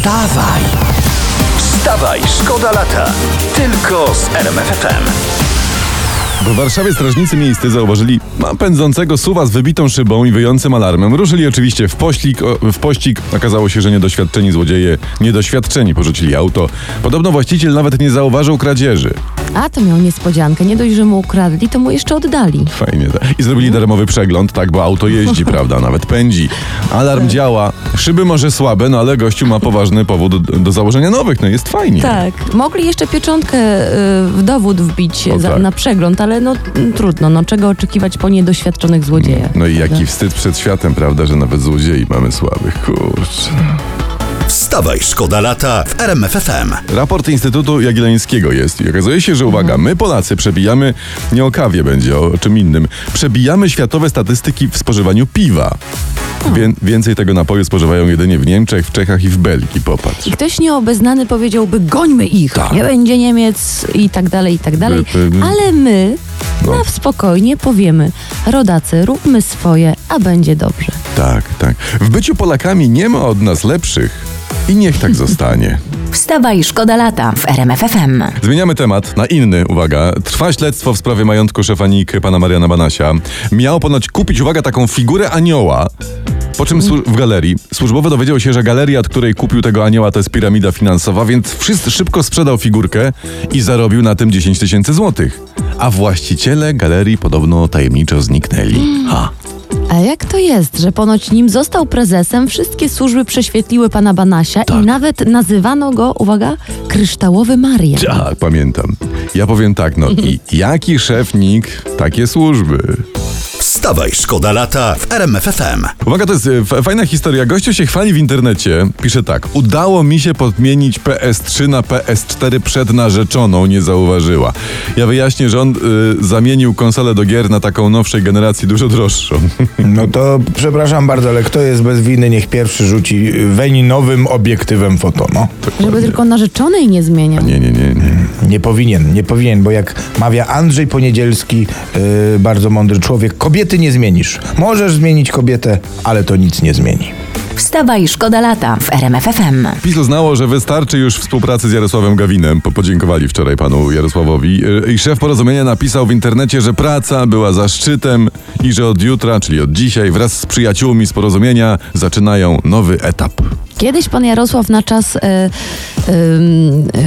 Wstawaj! Wstawaj, szkoda lata. Tylko z RMFFM. W Warszawie strażnicy miejscy zauważyli pędzącego suwa z wybitą szybą i wyjącym alarmem. Ruszyli oczywiście w pościg, o, w pościg. Okazało się, że niedoświadczeni złodzieje, niedoświadczeni porzucili auto. Podobno właściciel nawet nie zauważył kradzieży. A to miał niespodziankę. Nie dość, że mu ukradli, to mu jeszcze oddali. Fajnie. tak. I zrobili darmowy przegląd, tak, bo auto jeździ, prawda, nawet pędzi. Alarm działa. Szyby może słabe, no ale gościu ma poważny powód do, do założenia nowych, no jest fajnie. Tak. Mogli jeszcze pieczątkę y, w dowód wbić O, za, tak. na przegląd, ale no mm, trudno. No czego oczekiwać po niedoświadczonych złodziejach? No i prawda? jaki wstyd przed światem, prawda, że nawet złodziei mamy słabych, kurczę. Wstawaj, szkoda lata w RMFFM. Raport Instytutu Jagiellońskiego jest i okazuje się, że uwaga, my Polacy przebijamy, nie o kawie będzie, o czym innym, przebijamy światowe statystyki w spożywaniu piwa. Wię, więcej tego napoju spożywają jedynie w Niemczech, w Czechach i w Belgii, popatrz. I ktoś nieobeznany powiedziałby, gońmy ich, Tak. nie będzie Niemiec i tak dalej, i tak dalej. By- by- Ale my No. na spokojnie powiemy, rodacy, róbmy swoje, a będzie dobrze. Tak, tak. W byciu Polakami nie ma od nas lepszych i niech tak zostanie. Wstawaj, szkoda lata w RMFFM. Zmieniamy temat na inny, uwaga. Trwa śledztwo w sprawie majątku szefa NIK, pana Mariana Banasia. Miał ponoć kupić, uwaga, taką figurę anioła. Po czym w galerii służbowy dowiedział się, że galeria, od której kupił tego anioła, to jest piramida finansowa, więc wszyscy szybko sprzedał figurkę i zarobił na tym 10 tysięcy złotych. A właściciele galerii podobno tajemniczo zniknęli. Ha. A jak to jest, że ponoć nim został prezesem, wszystkie służby prześwietliły pana Banasia Tak. i nawet nazywano go, uwaga, kryształowy Marian. Tak, pamiętam. Ja powiem tak, no i jaki szef NIK, takie służby. Wstawaj, szkoda lata w RMFFM. Uwaga, to jest e, fajna historia. Gościu się chwali w internecie. Pisze tak. Udało mi się podmienić PS3 na PS4 przed narzeczoną, nie zauważyła. Ja wyjaśnię, że on y, zamienił konsolę do gier na taką nowszej generacji, dużo droższą. No to przepraszam bardzo, ale kto jest bez winy, niech pierwszy rzuci weń nowym obiektywem foto, no. Żeby tylko narzeczonej nie zmieniał. nie, nie, nie, nie. Nie powinien, nie powinien, bo jak mawia Andrzej Poniedzielski, yy, bardzo mądry człowiek, kobiety nie zmienisz. Możesz zmienić kobietę, ale to nic nie zmieni. Wstawaj, szkoda lata w RMFFM. PiS uznało, że wystarczy już współpracy z Jarosławem Gawinem. Po, podziękowali wczoraj panu Jarosławowi. Y, I szef porozumienia napisał w internecie, że praca była zaszczytem i że od jutra, czyli od dzisiaj, wraz z przyjaciółmi z porozumienia zaczynają nowy etap. Kiedyś pan Jarosław na czas e, e,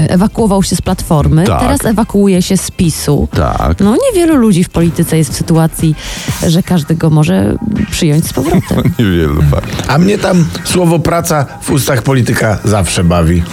ewakuował się z Platformy, Tak. teraz ewakuuje się z PiSu. Tak. No niewielu ludzi w polityce jest w sytuacji, że każdy go może przyjąć z powrotem. Niewielu fakt. A mnie tam słowo praca w ustach polityka zawsze bawi.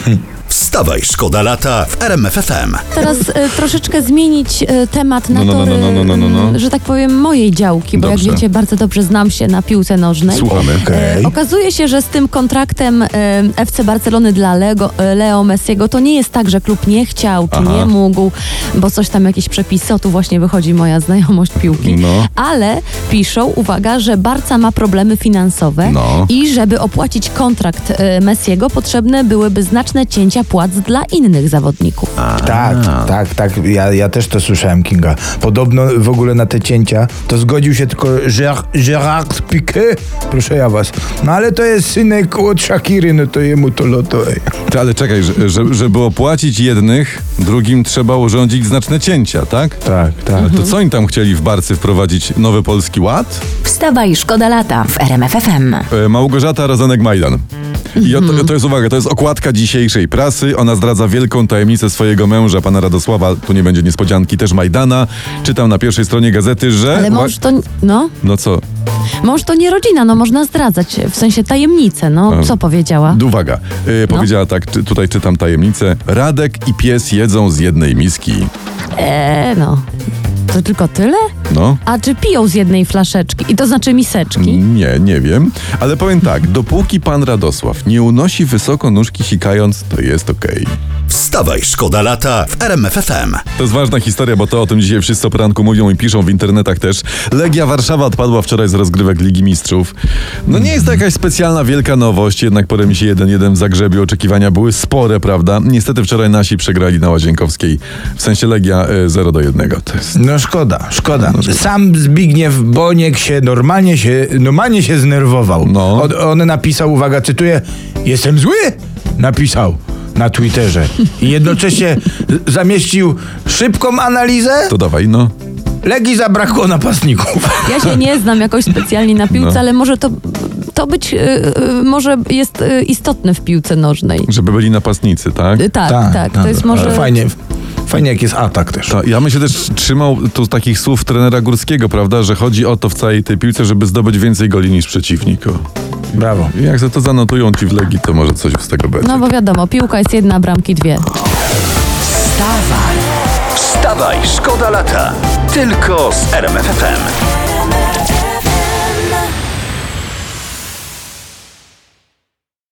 Wstawaj, szkoda lata w RMFFM. Teraz e, troszeczkę zmienić e, temat na No, no, no, tory, no, no, no, no, no. mm, że tak powiem, mojej działki, bo Dobrze. jak wiecie, bardzo dobrze znam się na piłce nożnej. Słuchamy. Okej. E, okazuje się, że z tym kontraktem e, FC Barcelony dla Lego, e, Leo Messiego to nie jest tak, że klub nie chciał czy Aha. nie mógł, bo coś tam jakieś przepisy, o tu właśnie wychodzi moja znajomość piłki. No. Ale piszą, uwaga, że Barca ma problemy finansowe No. i żeby opłacić kontrakt e, Messiego potrzebne byłyby znaczne cięcia płac dla innych zawodników. Tak, tak, tak. Ja, ja też to słyszałem, Kinga. Podobno w ogóle na te cięcia to zgodził się tylko Ger- Gerard Piqué. Proszę ja was. No ale to jest synek od Shakiry, no to jemu to loto. Ej. Ty, ale czekaj, że, że, żeby opłacić jednych, drugim trzeba urządzić znaczne cięcia, tak? Tak, tak. Ale to co oni tam chcieli w Barcy wprowadzić? Nowy Polski Ład? Wstawaj, szkoda lata w RMFFM. E, Małgorzata Rozenek-Majdan. I to, to jest uwaga, to jest okładka dzisiejszej prasy. Ona zdradza wielką tajemnicę swojego męża, pana Radosława, tu nie będzie niespodzianki, też Majdana. Czytam na pierwszej stronie gazety, że... Ale mąż to, no, No co? mąż to nie rodzina, no można zdradzać, w sensie tajemnicę, no A. co powiedziała? Uwaga, e, powiedziała tak, czy, tutaj czytam tajemnicę. Radek i pies jedzą z jednej miski. Eee, no. To tylko tyle? No. A czy piją z jednej flaszeczki? I to znaczy miseczki? Nie, nie wiem, ale powiem tak, dopóki pan Radosław nie unosi wysoko nóżki sikając, to jest okej. Wstawaj, szkoda lata w RMFFM. To jest ważna historia, bo to o tym dzisiaj wszyscy o poranku mówią i piszą w internetach też. Legia Warszawa odpadła wczoraj z rozgrywek Ligi Mistrzów. No nie jest to jakaś specjalna wielka nowość, jednak po remisie 1-1 w Zagrzebie oczekiwania były spore, prawda? Niestety wczoraj nasi przegrali na Łazienkowskiej, w sensie Legia e, 0 do 1. To jest... No szkoda, szkoda. Sam Zbigniew Boniek się normalnie się, normalnie się znerwował. No. On, on napisał, uwaga, cytuję, jestem zły? napisał na Twitterze i jednocześnie zamieścił szybką analizę. To dawaj, no. Legii zabrakło napastników. Ja się nie znam jakoś specjalnie na piłce, No. ale może to, to być, y, y, może jest y, istotne w piłce nożnej. Żeby byli napastnicy, tak? Y, Tak, tak, to jest ale może... Fajnie, fajnie jak jest atak też. To ja bym się też trzymał tu takich słów trenera Górskiego, prawda, że chodzi o to w całej tej piłce, żeby zdobyć więcej goli niż przeciwnik. Brawo. I Jak za to zanotują ci w Legii, to może coś z tego będzie. No bo wiadomo, piłka jest jedna, bramki dwie. Wstawaj, szkoda lata. Tylko z RMFFM.